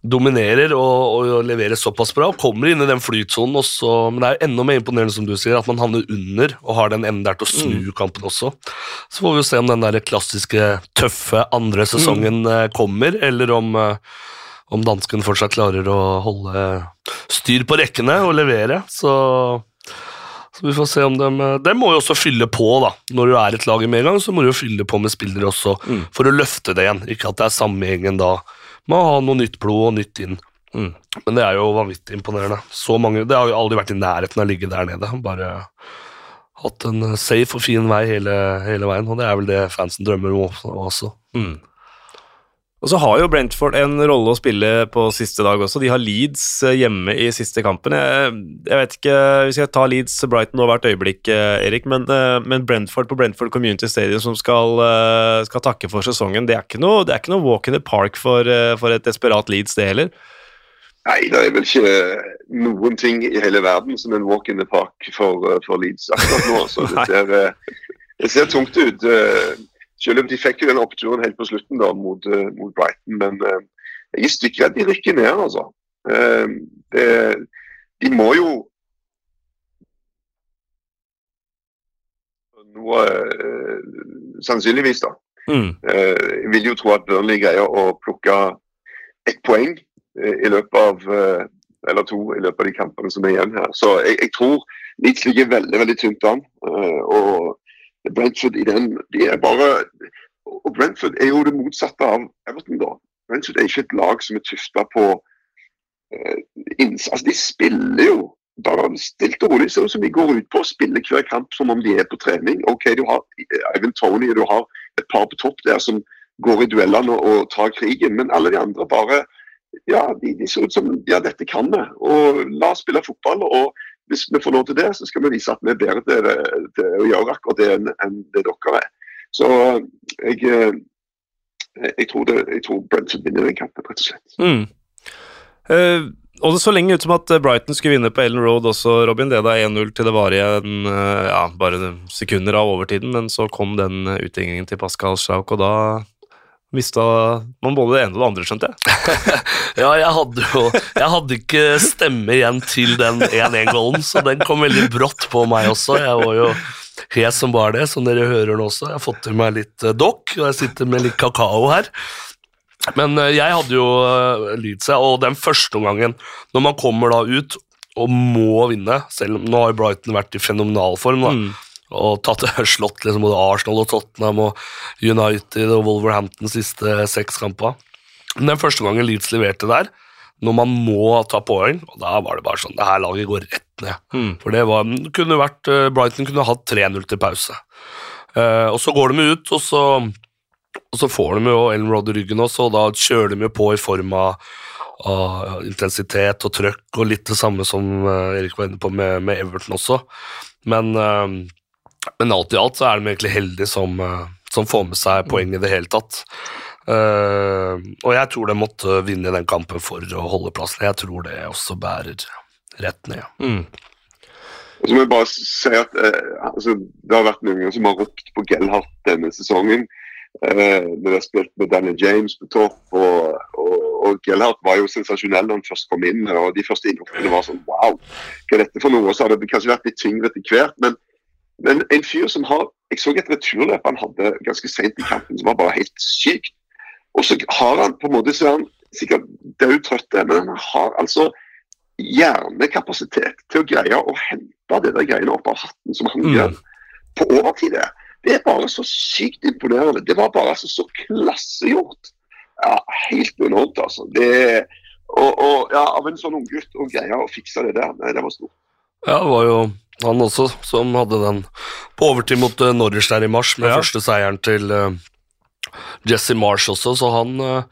dominerer og, og leverer såpass bra. og Kommer inn i den flytsonen også, men det er enda mer imponerende som du sier, at man havner under og har den evnen der til å snu kampen også. Så får vi jo se om den der klassiske tøffe andre sesongen mm. kommer, eller om, eh, om dansken fortsatt klarer å holde styr på rekkene og levere. Så så vi får se om de De må jo også fylle på, da. Når du er et lag i medgang, så må du jo fylle på med spillere også, Mm. for å løfte det igjen. Ikke at det er samme gjengen da. Man ha noe nytt blod og nytt inn. Mm. Men det er jo vanvittig imponerende. Så mange, Det har jo aldri vært i nærheten av å ligge der nede. Bare hatt en safe og fin vei hele, hele veien, og det er vel det fansen drømmer om også- også. Mm. Og så har jo Brentford en rolle å spille på siste dag også. De har Leeds eh, hjemme i siste kampen. Jeg, jeg vet ikke, Vi skal ta Leeds Brighton nå hvert øyeblikk, eh, Erik, men, eh, men Brentford på Brentford Community Stadium som skal, skal takke for sesongen, det er ikke noe, det er ikke noe walk in the park for, for et desperat Leeds, det heller. Nei, det er vel ikke noen ting i hele verden som en walk in the park for, for Leeds akkurat nå. Så det [LAUGHS] ser, det ser tungt ut. Selv om de fikk jo den oppturen helt på slutten da mot, eh, mot Brighton. Men eh, jeg er at de rykker ned, altså. Eh, Det, de må jo noe eh, Sannsynligvis, da. Mm. Eh, Jeg vil jo tro at Burnley greier å plukke ett poeng eh, i løpet av eller to i løpet av de kampene som er igjen her. Så jeg, jeg tror Leeds ligger veldig veldig tynt an. Og Brentford i den de er bare Og Brentford er jo det motsatte av Everton, da. Brentford er ikke et lag som er tufta på eh, inns... Altså, de spiller jo bare stilt og rolig. Ser ut som de går ut på å spille hver kamp som om de er på trening. OK, du har Ivan Tony, du har et par på topp der som går i duellene og, og tar krigen, men alle de andre bare ja, de, de ser ut som ja, dette kan vi. Og la oss spille fotball. Og hvis vi får lov til det, så skal vi vise at vi er bedre til, det, til å gjøre akkurat det enn enn det dere er. Så jeg, eh, jeg, tror, det, jeg tror Brentford vinner den kampen, rett og slett. Mm. Uh, og det så lenge ut som at Brighton skulle vinne på Ellen Road også, Robin. Det da 1-0 til det var igjen eh, ja, bare sekunder av overtiden, men så kom den utgjengingen til Pascal Schauk, og da mista man både det ene og det andre, skjønte jeg. [LAUGHS] Ja, jeg hadde jo Jeg hadde ikke stemme igjen til den 1-1-gålen, så den kom veldig brått på meg også. Jeg var jo hes som bare det, som dere hører nå også. Jeg har fått til meg litt uh, dokk, og jeg sitter med litt kakao her. Men eh, jeg hadde jo uh, seg, og den første omgangen, når man kommer da ut og må vinne selv om Nå har Brighton vært i fenomenal form, da Mm. Og tatt, [LAUGHS] slått liksom både Arsenal og Tottenham og United og Wolverhampton de siste seks kampene. Men den første gangen Leeds leverte der, når man må ta poeng, og da var det bare sånn Det her laget går rett ned. Mm. For det var, kunne vært, eh, Brighton kunne hatt 3-0 til pause. Eh, og så går de ut, og så, og så får de jo Ellen Rodd i ryggen også, og da kjører de jo på i form av, av intensitet og trøkk, og litt det samme som eh, Erik var inne på med, med Everton også. Men, eh, men alt i alt så er de egentlig heldige som, eh, som får med seg poeng i det hele tatt. Uh, og jeg tror de måtte vinne den kampen for å holde plassen. Jeg tror det også bærer. rett ned. Mm. Og så må jeg bare si at eh, altså, Det har vært noen som har ropt på Gellhardt denne sesongen. Eh, når de har spilt med Danny James på topp. Og, og, og Gellhardt var jo sensasjonell når han først kom inn. og De første innhoppene var sånn wow, hva er dette for noe? Og så har det kanskje vært litt tyngre etter hvert. Men, men en fyr som har Jeg så et returløp han hadde ganske sent i kampen som var bare helt sykt. Og så har han på en måte så er han sikkert daudtrøtt, trøtt, men han har altså hjernekapasitet til å greie å hente det der greiene opp av hatten som han Mm. gjør på overtid. det. Det er bare så sykt imponerende. Det var bare altså så klassegjort. Ja, Helt enormt, altså. Det, og, og ja, Av en sånn ung gutt å greie å fikse det der, nei, det var stort. Ja, det var jo han også som hadde den på overtid mot uh, Norwich der i mars, med Ja. første seieren til uh, Jesse Marsh også, så han uh,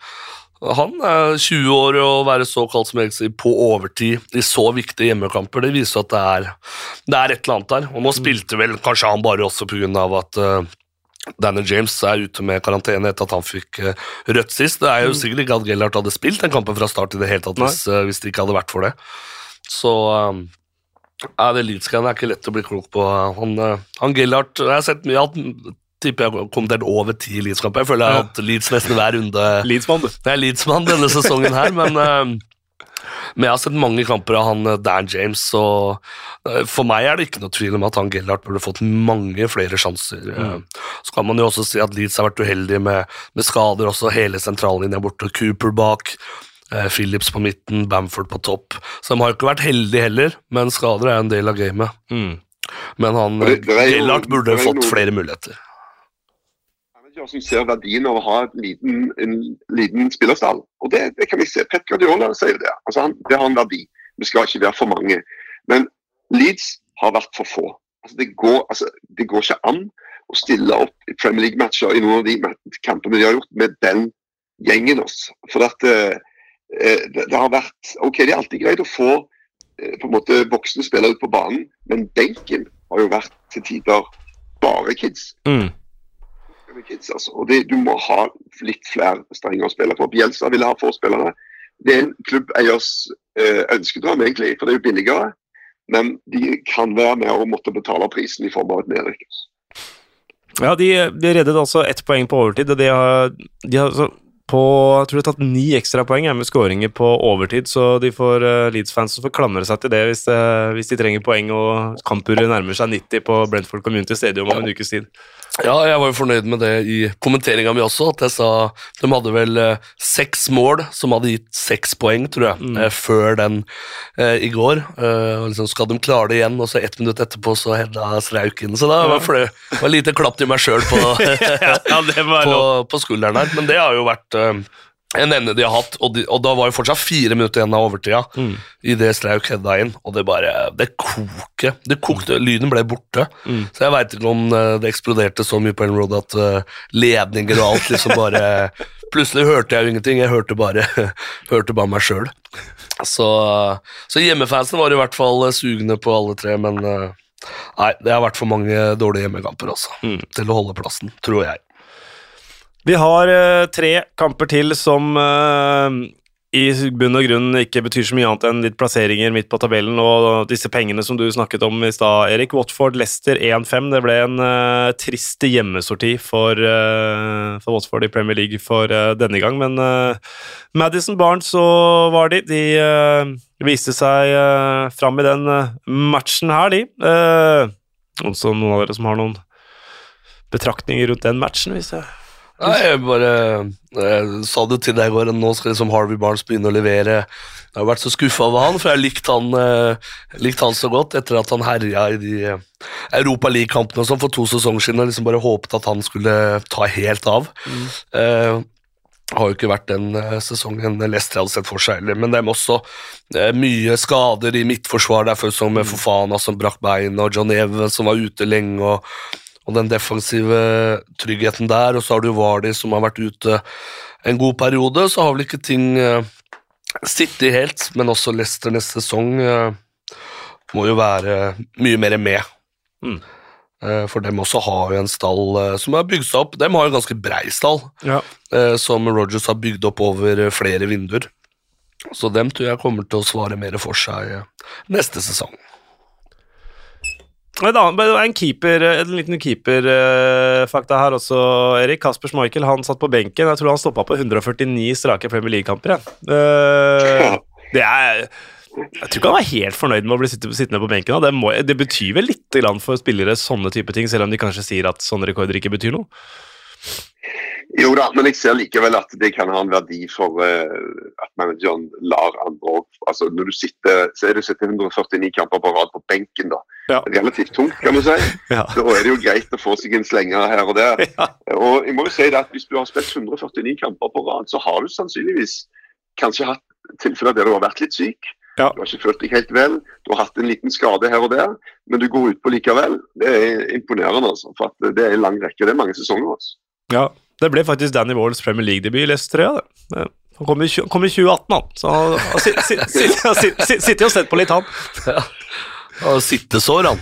han er 20 år og være såkalt som jeg sier, på overtid i så viktige hjemmekamper, det viser at det er, det er et eller annet der. Og nå spilte vel kanskje han bare også pga. at uh, Daniel James er ute med karantene etter at han fikk uh, rødt sist. Det er jo sikkert ikke at Gellert hadde spilt den kampen fra start i det hele tatt hvis, uh, hvis det ikke hadde vært for det. Så um, ja, det Leeds-greiene er ikke lett å bli klok på. Han, eh, han Gellert Jeg har sett mye han tipper jeg har kommentert over ti Leeds-kamper. Jeg føler jeg har hatt Leeds nesten hver runde. Leedsmann, du. Jeg er Leeds-mann denne sesongen her, men, eh, men jeg har sett mange kamper av han eh, Dan James, og eh, for meg er det ikke noe tvil om at han Gellert burde fått mange flere sjanser. Mm. Så kan man jo også si at Leeds har vært uheldige med, med skader, også hele sentrallinja borte. Cooper bak, Phillips på midten, Bamford på topp. Så de har ikke vært heldige heller, men skader er en del av gamet. Mm. Men han er Gellert burde fått flere muligheter. manager som ser verdien av å ha en liten, en liten spillerstall. Og det, det kan vi se. Pet Guardiola sier jo det. Altså han, det har en verdi. Vi skal ikke være for mange. Men Leeds har vært for få. Altså det, går, altså det går ikke an å stille opp i Premier League-matcher i noen av de kampene de har gjort, med den gjengen. Også. For at eh, eh, det, det har vært OK, det er alltid greit å få eh, på en måte voksne spillere ut på banen, men benken har jo vært til tider bare kids Mm. kids, altså. Og det, du må ha litt flere strenger å spille på. Bjelsa ville ha få spillere. Det er en klubbeiers eh, ønskedrøm, egentlig, for det er jo billigere. Men de kan være med å måtte betale prisen i form av et nedrykk. Ja, de, de reddet altså ett poeng på overtid. og De har, de har altså på, jeg tror de har tatt ni ekstrapoeng med skåringer på overtid, så de får uh, Leeds-fansen får klamre seg til det hvis, uh, hvis de trenger poeng og kampuret nærmer seg 90 på Brentford Community Stadium om en ukes tid. Ja, jeg var jo fornøyd med det i kommenteringa mi også. At jeg sa de hadde vel eh, seks mål som hadde gitt seks poeng, tror jeg, Mm. eh, før den eh, i går. Eh, og liksom skal de klare det igjen, og så ett minutt etterpå så hedda Strauken. Så da var det var lite klapp til meg sjøl på, [LAUGHS] Ja, på, på skulderen her. Men det har jo vært eh, en ende de har hatt, og, de, og da var det fortsatt fire minutter igjen av overtida Mm. i det Strauk hedda inn, og det bare Det koker. Det kokte, lyden ble borte. Mm. Så jeg veit ikke om eh, det eksploderte så mye på Ellen Road at eh, ledninger og alt liksom bare [LAUGHS] Plutselig hørte jeg jo ingenting, jeg hørte bare, [LAUGHS] hørte bare meg sjøl. Så, så hjemmefansen var i hvert fall eh, sugne på alle tre, men Nei, det har vært for mange dårlige hjemmekamper, også, Mm. Til å holde plassen, tror jeg. Vi har eh, tre kamper til som eh, i bunn og grunn ikke betyr så mye annet enn litt plasseringer midt på tabellen og disse pengene som du snakket om i stad, Erik. Watford Leicester 1-5. Det ble en uh, trist hjemmesorti for, uh, for Watford i Premier League for uh, denne gang, men Madison Barnes og var de. De viste seg uh, fram i den matchen her, de. Noen av dere som har noen betraktninger rundt den matchen? hvis jeg... Nei, jeg bare jeg sa det til deg i går, at nå skal liksom Harvey Barnes begynne å levere. Jeg har vært så skuffa over han, for jeg har likt han, eh, likte han så godt etter at han herja i de eh, Europa League-kampene og sånn for to sesonger siden og liksom bare håpet at han skulle ta helt av. Eh, har jo ikke vært den eh, sesongen Leicester hadde sett for seg heller, men det er også eh, mye skader i midtforsvar derfor, som med Fofana som brakk bein, og John Even som var ute lenge. og og den defensive tryggheten der, og så har du Vardy som har vært ute en god periode, så har vel ikke ting uh, sittet helt, men også Leicester neste sesong eh, må jo være mye mer med. Mm. Eh, for dem også har jo en stall eh, som har bygd seg opp. De har jo en ganske brei stall, Ja. eh, som Rogers har bygd opp over eh, flere vinduer. Så dem tror jeg kommer til å svare mer for seg eh, neste sesong. Et annet, det var en keeper, en liten keeperfakta her også, Erik. Kasper Schmeichel han satt på benken. Jeg tror han stoppa på 149 strake Premier League-kamper. Eh, [LAUGHS] det er Jeg tror ikke han var helt fornøyd med å bli sittende på benken. Det, må, det betyr vel litt for spillere sånne type ting, selv om de kanskje sier at sånne rekorder ikke betyr noe? Jo da, men jeg ser likevel at det kan ha en verdi for uh, at manageren lar andre opp. altså Når du sitter så er det 149 kamper på rad på benken, da. Ja. Relativt tungt, kan du si. [LAUGHS] Ja. Da er det jo greit å få seg en slenger her og der. Ja. Og jeg må jo si det at Hvis du har spilt 149 kamper på rad, så har du sannsynligvis kanskje hatt tilfeller der du har vært litt syk. Ja. Du har ikke følt deg helt vel, du har hatt en liten skade her og der, men du går utpå likevel. Det er imponerende, altså. For det er en lang rekke. Det er mange sesonger. altså. Ja, det ble faktisk Danny Walls Premier League-debut i Leicester, ja. det. Han kom i, kom i 2018, han. Så han har sitt- sitt- sitt- sitt- sitt- sittet og sett på litt, han. Og sittesår, han.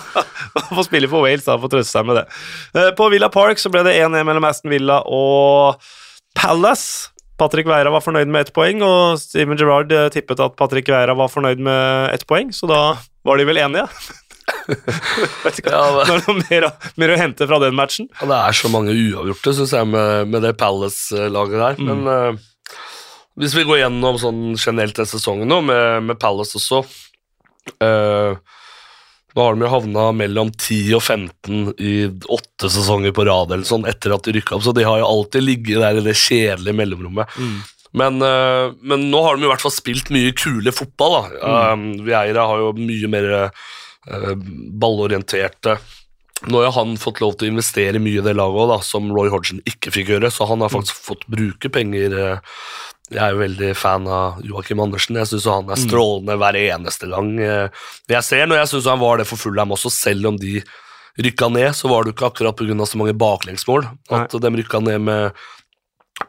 [LAUGHS] Han får spille for Wales, da, får trøste seg med det. Eh, På Villa Park så ble det 1-1 mellom Aston Villa og Palace. Patrick Veira var fornøyd med ett poeng, og Steven Gerrard eh, tippet at Patrick Veira var fornøyd med ett poeng, så da var de vel enige. Vet ikke, Ja, det er noe mer, mer å hente fra den matchen. Ja, det er så mange uavgjorte, syns jeg, med, med det Palace-laget der. Mm. Men uh, hvis vi går gjennom sånn generelt den sesongen nå, med, med Palace også uh, Nå har de jo havna mellom 10 og 15 i åtte sesonger på rad eller sånn etter at de rykka opp, så de har jo alltid ligget der i det kjedelige mellomrommet. Men, eh, men nå har de i hvert fall spilt mye kule fotball. da. Um, Vieira har jo mye mer ballorienterte Nå har han fått lov til å investere mye i det laget også, da, som Roy Hodgson ikke fikk gjøre, så han har faktisk fått bruke penger. eh. Jeg er jo veldig fan av Joakim Andersen. Jeg syns han er strålende hver eneste gang. eh, Jeg ser når jeg syns han var det for Fulham også, selv om de rykka ned, så var det ikke akkurat pga. så mange baklengsmål at de rykka ned med,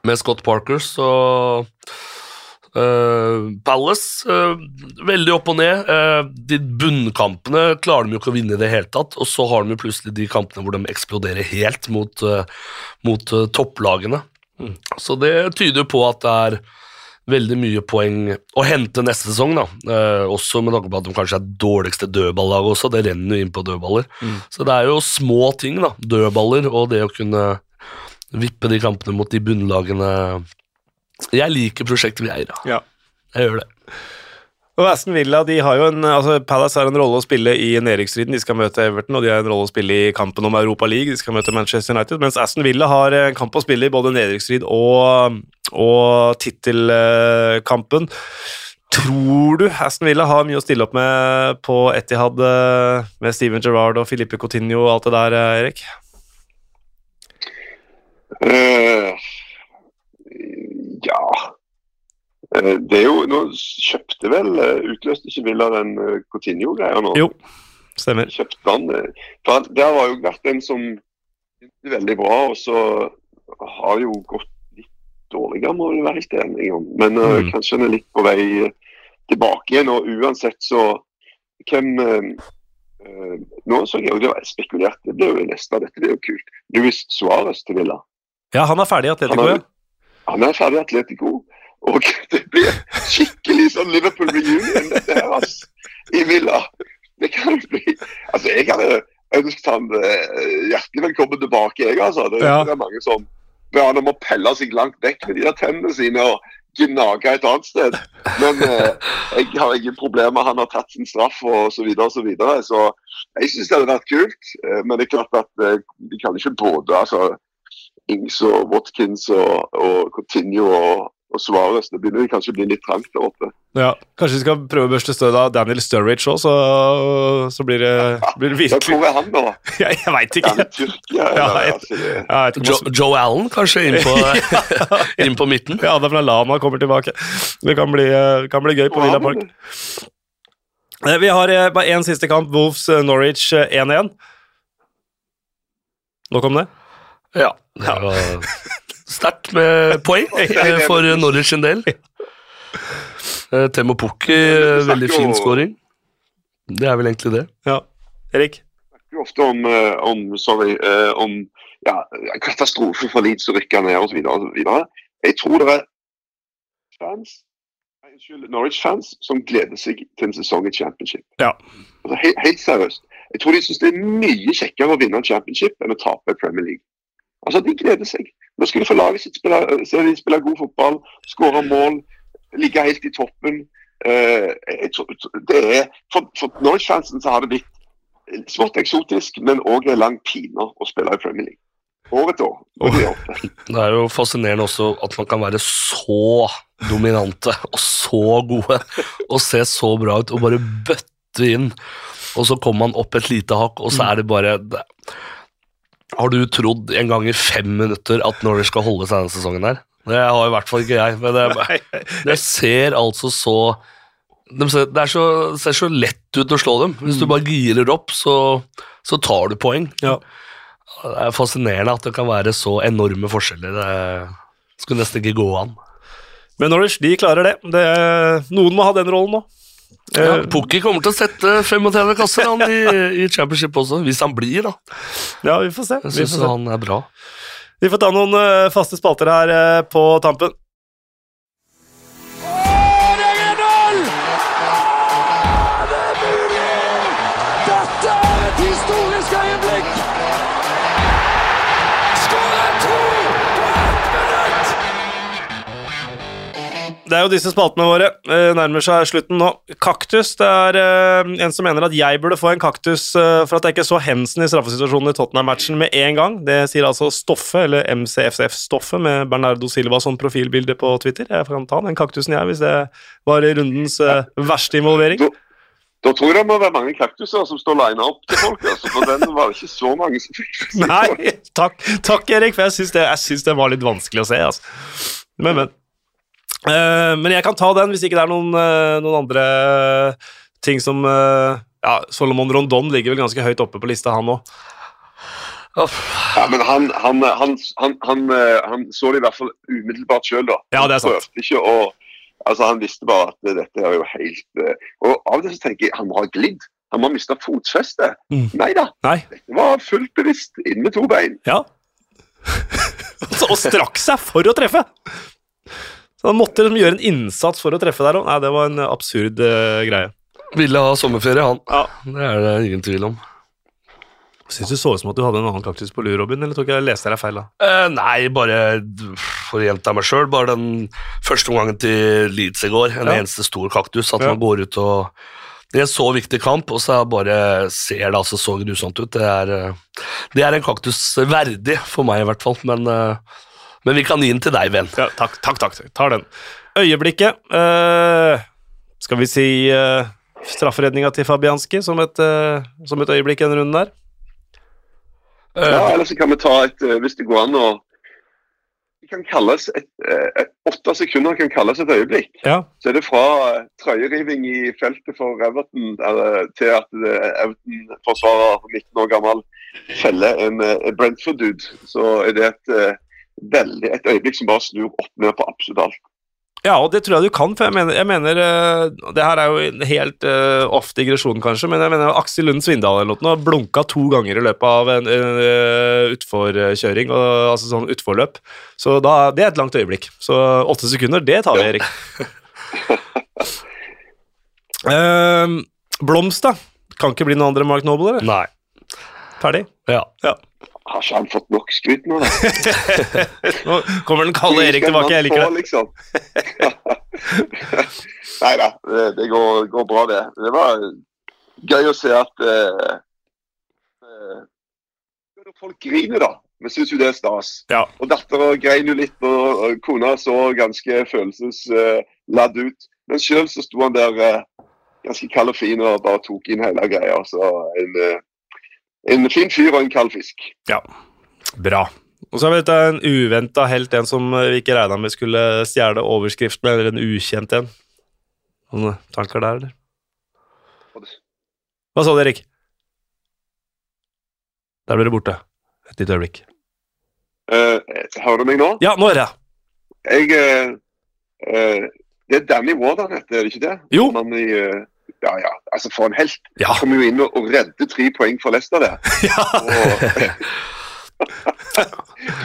med Scott Parker, så eh, Palace, uh, veldig opp og ned. Uh, de bunnkampene klarer de jo ikke å vinne i det hele tatt, og så har de jo plutselig de kampene hvor de eksploderer helt mot, mot topplagene. Så det tyder jo på at det er veldig mye poeng å hente neste sesong, da. Eh, også med tanke på at de kanskje er dårligste dødballaget også, det renner jo inn på dødballer. Så det er jo små ting, da. Dødballer og det å kunne vippe de kampene mot de bunnlagene. Jeg liker prosjektet eier. Ja. Jeg gjør det. Og Aston Villa de har jo en, altså Palace har en rolle å spille i nedrykksstriden. De skal møte Everton, og de har en rolle å spille i kampen om Europa League. De skal møte Manchester United, mens Aston Villa har en kamp å spille i både nedrykksstrid og, og tittelkampen. Tror du Aston Villa har mye å stille opp med på Etihad eh, med Steven Gerrard og Filippe Coutinho og alt det der, eh, Erik? Eh, ja Eh, Det er jo Nå kjøpte vel eh, Utløste ikke Villa den eh, Coutinho-greia nå? Jo, stemmer. Kjøpte han For han- Det har jo vært en som begynte veldig bra, og så har jo gått litt dårligere, må vi være om. Men mm. uh, kanskje han er litt på vei tilbake igjen, og uansett så Hvem eh, Nå så jeg jo det var spekulert, det blir jo neste, dette det blir jo kult. Luis Suárez til Villa. Ja, han er ferdig i Atletico, ja. Han er ferdig Atletico. Og [LAUGHS] det blir skikkelig sånn Liverpool reunion der, altså, i Villa. Det kan bli Altså, jeg hadde ønsket han eh, hjertelig velkommen tilbake, jeg, altså. Det, Ja. det er mange som ber han om å pelle seg langt vekk med de der tennene sine og gnage et annet sted. Men eh, jeg har ingen problemer. Han har tatt sin straff og så videre og så videre. Så jeg syns det hadde vært kult. Eh, men det er klart at eh, de kan ikke både altså Ings og Watkins og, og Coutinho og, og Suárez. Det begynner kanskje å bli litt trangt der oppe. ja. Kanskje vi skal prøve å børste støv av Daniel Sturridge òg, så, så blir, det, blir det virkelig hvor er han da? [LAUGHS] Jeg, jeg veit Er ikke. Tyrkia? Ja, det, Joe, Allen kanskje inn på, [LAUGHS] [LAUGHS] inn på midten. Ja, Adam Lallana kommer tilbake. Det kan bli, eh, kan bli gøy på er Villa? Park. Eh, Vi har eh, bare én siste kamp. Wolves-Norwich 1-1. Nå kom det. Ja, det var [LAUGHS] sterkt med poeng eh, for Norwich sin del. Eh, Temo Pukki, eh, veldig fin scoring. Det er vel egentlig det. Ja. Erik? snakker jo ofte om, om, sorry, eh, om ja, katastrofe for Leeds å rykke ned osv. Jeg tror det er fans Norwich-fans som gleder seg til en sesong i championship. Ja. Altså, helt, helt seriøst. Jeg tror de syns det er mye kjekkere å vinne en championship enn å tape Premier League. Altså, De gleder seg. Nå skal de få laget sitt spille, de spille god fotball, skåre mål, ligge helt i toppen. Eh, det er, For, for Norwich-fansen så har det blitt smått eksotisk, men òg en lang pine å spille i Premier League. År etter år. Og de er. [LAUGHS] Det er jo fascinerende også at man kan være så dominante og så gode og se så bra ut og bare bøtte inn, og så kommer man opp et lite hakk, og så er det bare det. Har du trodd en gang i fem minutter at Norwich skal holde seg denne sesongen her? Det har i hvert fall ikke jeg. Men det, det ser altså så de ser, Det er så, ser så lett ut å slå dem. Hvis du bare girer opp, så, så tar du poeng. Ja. Det er fascinerende at det kan være så enorme forskjeller. Det skulle nesten ikke gå an. Men Norwich de klarer det. det noen må ha den rollen nå. Ja, Eh, Pukki kommer til å sette 35 kasser han, i, i championship også, hvis han blir. da. ja, vi får se. Jeg syns han er bra. vi får ta noen eh, faste spalter her eh, på tampen. Det er jo disse spaltene våre. eh, nærmer seg slutten nå. Kaktus. Det er eh, en som mener at jeg burde få en kaktus eh, for at jeg ikke så Hensen i straffesituasjonen i Tottenham-matchen med en gang. Det sier altså Stoffe, eller MCFCF-Stoffe, med Bernardo Silva som profilbilde på Twitter. Jeg kan ta den kaktusen, jeg, hvis det var rundens verste involvering. Da, da tror jeg det må være mange kaktuser som står lina opp til folk. Altså, for den var det ikke så mange som fikk. Nei, takk, takk Erik, for jeg syns det, det var litt vanskelig å se. Altså. Men, men. Eh, men jeg kan ta den hvis ikke det er noen, eh, noen andre ting som eh, Ja, Solomon Rondon ligger vel ganske høyt oppe på lista, han òg. Ja, men han, han, han, han, han, eh, han så det i hvert fall umiddelbart sjøl, da. Ja, det er sant. Han prøvde ikke å Altså, Han visste bare at eh, dette er jo helt eh, Og av og til så tenker jeg han må ha glidd. Han må ha mista fotfestet. Mm. Nei da, Nei. det var fullt bevisst inn med to bein. Ja. [LAUGHS] Og strakk seg for å treffe! Han måtte liksom gjøre en innsats for å treffe der òg. Nei, det var en absurd uh, greie. Ville ha sommerferie, han. Ja. Det er det ingen tvil om. Syns du så ut som at du hadde en annen kaktus på lur, Robin, eller tok jeg leste deg feil da? Eh, nei, bare for å gjenta meg sjøl. Bare den første omgangen til Leeds i går. En Ja. eneste stor kaktus. At Ja. man går ut og det er en så viktig kamp, og så bare ser det altså så grusomt ut. Det er, eh, det er en kaktus verdig, for meg i hvert fall. Men, eh, men vi kan gi den til deg, venn. Ja, takk, takk, takk. Tar den. Øyeblikket. uh, skal vi si uh, strafferedninga til Fabianski som et, uh, som et øyeblikk i den runden der? Ja, Eller så kan vi ta et Hvis det går an å det kan kalles et, et, Åtte sekunder kan kalles et øyeblikk. Ja. Så er det fra trøyeriving i feltet for Everton til at Everton-forsvarer 19 år gammel feller en Brentford-dude. Så er det et, veldig, et øyeblikk som bare snur opp ned på absolutt alt. Ja, og det tror jeg du kan, for jeg mener, jeg mener eh, Det her er jo en helt uh, off digresjon, kanskje, men jeg mener Aksel Lund Svindal eller noe blunka to ganger i løpet av en uh, utforkjøring, og, altså sånn utforløp. Så da, det er et langt øyeblikk. Så åtte sekunder, det tar vi, Erik. uh, [LAUGHS] Blomst, da? Kan ikke bli noen andre Mark Noble, eller? Nei. Ferdig? Ja. Har ikke han fått nok skryt nå, da? [LAUGHS] Nå kommer den kalde Erik tilbake, jeg liker det. Liksom. [LAUGHS] Nei da, det, går, går bra, det. Det var gøy å se at uh, uh, folk griner, da. Vi syns jo det er stas. Ja. Og dattera grein jo litt, og, kona så ganske følelsesladd ut. Men sjøl så sto han der eh, ganske kald og fin og bare tok inn hele greia. Så en, eh, en fin fyr og en kald fisk. Ja, bra. Og så har vi en uventa helt, en som eh, vi ikke regna med skulle stjele overskriften, eller en ukjent en. Noen tanker der, eller? Hva sa du, Erik? Der ble det borte. Et lite øyeblikk. Uh, hører du meg nå? Ja, nå er det! Jeg uh, uh, Det er Danny Ward han heter, er det ikke det? Jo. Han i, eh, ja, ja, altså For en helt. Ja. Kom jo inn og, redde tre poeng for Leicester der. [LAUGHS] ja. Og,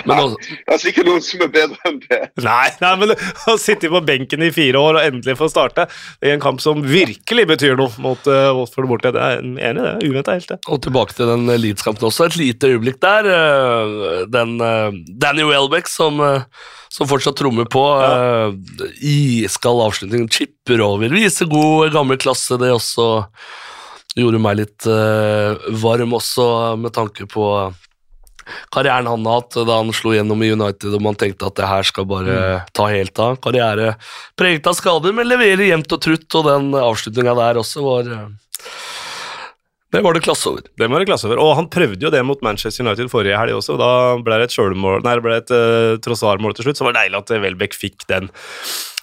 Men altså, Det er sikkert noen som er bedre enn det. Nei, nei, men å sitte på benken i fire år og endelig få starte i en kamp som virkelig betyr noe mot uh, Watford borte, det er enig det Uventa helt, det. Og tilbake til den Leeds-kampen også. Et lite øyeblikk der. eh, Den uh, Danny Welbeck som, uh, som fortsatt trommer på. eh, Iskald avslutning, chipper over. Viser god gammel klasse, det også. Gjorde meg litt eh, varm også, med tanke på karrieren han har hatt da han slo gjennom i United og man tenkte at det her skal bare ta helt av. Karriere preget av skader, men leverer jevnt og trutt, og den avslutninga der også var eh, Det var det klasse over. Det var det klasse over. Og han prøvde jo det mot Manchester United forrige helg også. Da ble det et sjølmål Nei, det ble et uh, Trossard-mål til slutt, så var det deilig at Welbeck fikk den.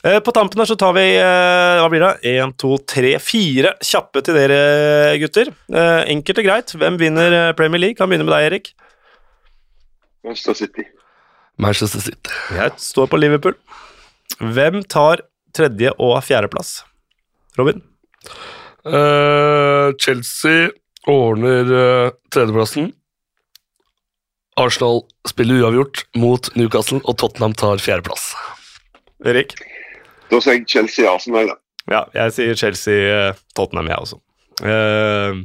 Uh, på tampen her så tar vi uh, hva blir det? Én, to, tre, fire kjappe til dere, gutter. Uh, enkelt og greit. Hvem vinner eh, Premier League? Kan begynne med deg, Erik. Manchester City. Manchester City. Jeg står på Liverpool. Hvem tar tredje- og fjerdeplass? Robin? Uh, Chelsea ordner uh, tredjeplassen. Arsenal spiller uavgjort mot Newcastle, og Tottenham tar fjerdeplass. Erik? Da sier jeg Chelsea-Arsenal. Ja, jeg sier Chelsea-Tottenham, jeg også. Eh,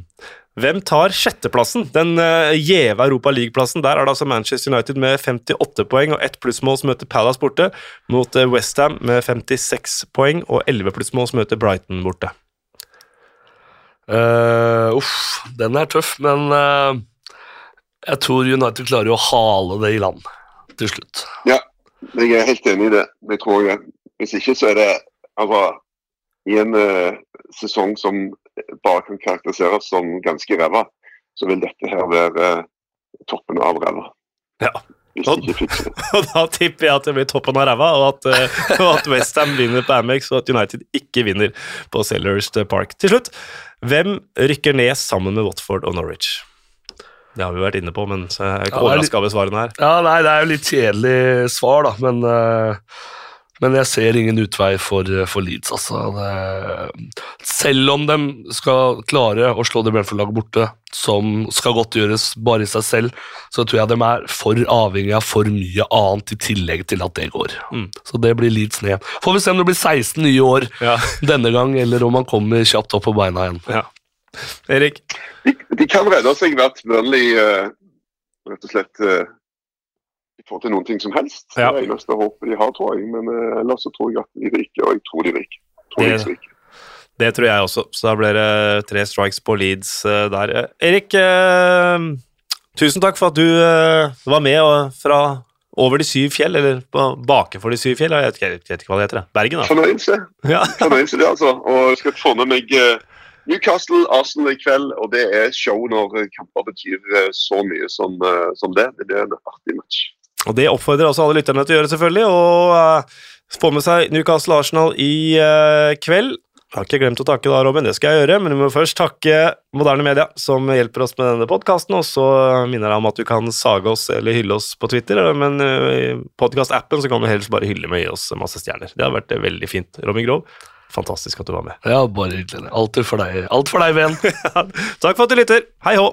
hvem tar sjetteplassen? Den uh, Europa League-plassen. Der er det altså Manchester United med 58 poeng og ett plussmål som møter Palace borte, mot uh, Westham med 56 poeng og 11 plussmål som møter Brighton borte. Uh, uff, den er tøff, men uh, jeg tror United klarer å hale det i land til slutt. Ja, jeg er helt enig i det. Det tror jeg. Hvis ikke så er det altså, i en uh, sesong som bare kan karakteriseres som ganske ræva, så vil dette her være eh, toppen av ræva. Ja. [LAUGHS] Og da tipper jeg at det blir toppen av ræva, og at, uh, og at Westham vinner på Amex, og at United ikke vinner på Sellers Park. Til slutt, hvem rykker ned sammen med Watford og Norwich? Det har vi vært inne på, men så er ikke Ja, er overraska over svarene her. Ja, nei, det er jo litt kjedelig svar, da, men, eh, men jeg ser ingen utvei for, for Leeds, altså. Det, selv om de skal klare å slå det Brenford-laget borte, som skal godt gjøres bare i seg selv, så tror jeg de er for avhengig av for mye annet i tillegg til at det går. Mm. Så det blir Leeds ned. Får vi se om det blir 16 nye år Ja. [LAUGHS] denne gang, eller om han kommer kjapt opp på beina igjen. ja. Erik? De, de kan redde seg ved at Burnley uh, rett og slett uh, får til noen ting som helst. Ja. Det er eneste håpet de har, tror jeg. Men uh, ellers så tror jeg at de ryker, og jeg tror de ryker. Tror Det- de ryker. Det tror jeg også, så da blir det tre strikes på Leeds uh, der. Eh, Erik, uh, tusen takk for at du var med og, fra over de syv fjell, eller på bakenfor de syv fjell, jeg vet, ikke- jeg vet ikke hva det heter. det. Bergen, da. Fornøyelse. [LAUGHS] Ja. Fornøyelse det, altså. Og jeg skal få med meg Newcastle, Arsenal i kveld, og det er show når kamper betyr så mye som, som det. Det blir en artig match. Og det oppfordrer også alle lytterne til å gjøre, selvfølgelig, og eh, få med seg Newcastle Arsenal i eh, kveld. Jeg har ikke glemt å takke da, Robin, det skal jeg gjøre, men vi må først takke Moderne Media, som hjelper oss med denne podkasten, og så minner jeg om at du kan sage oss eller hylle oss på Twitter, men uh, i podkastappen så kan du helst bare hylle med å gi oss masse stjerner. Det har vært eh, veldig fint. Robin Grov, fantastisk at du var med. Ja, bare hyggelig. Alt for deg. Alt for deg, venn. [LAUGHS] Takk for at du lytter. Hei hå!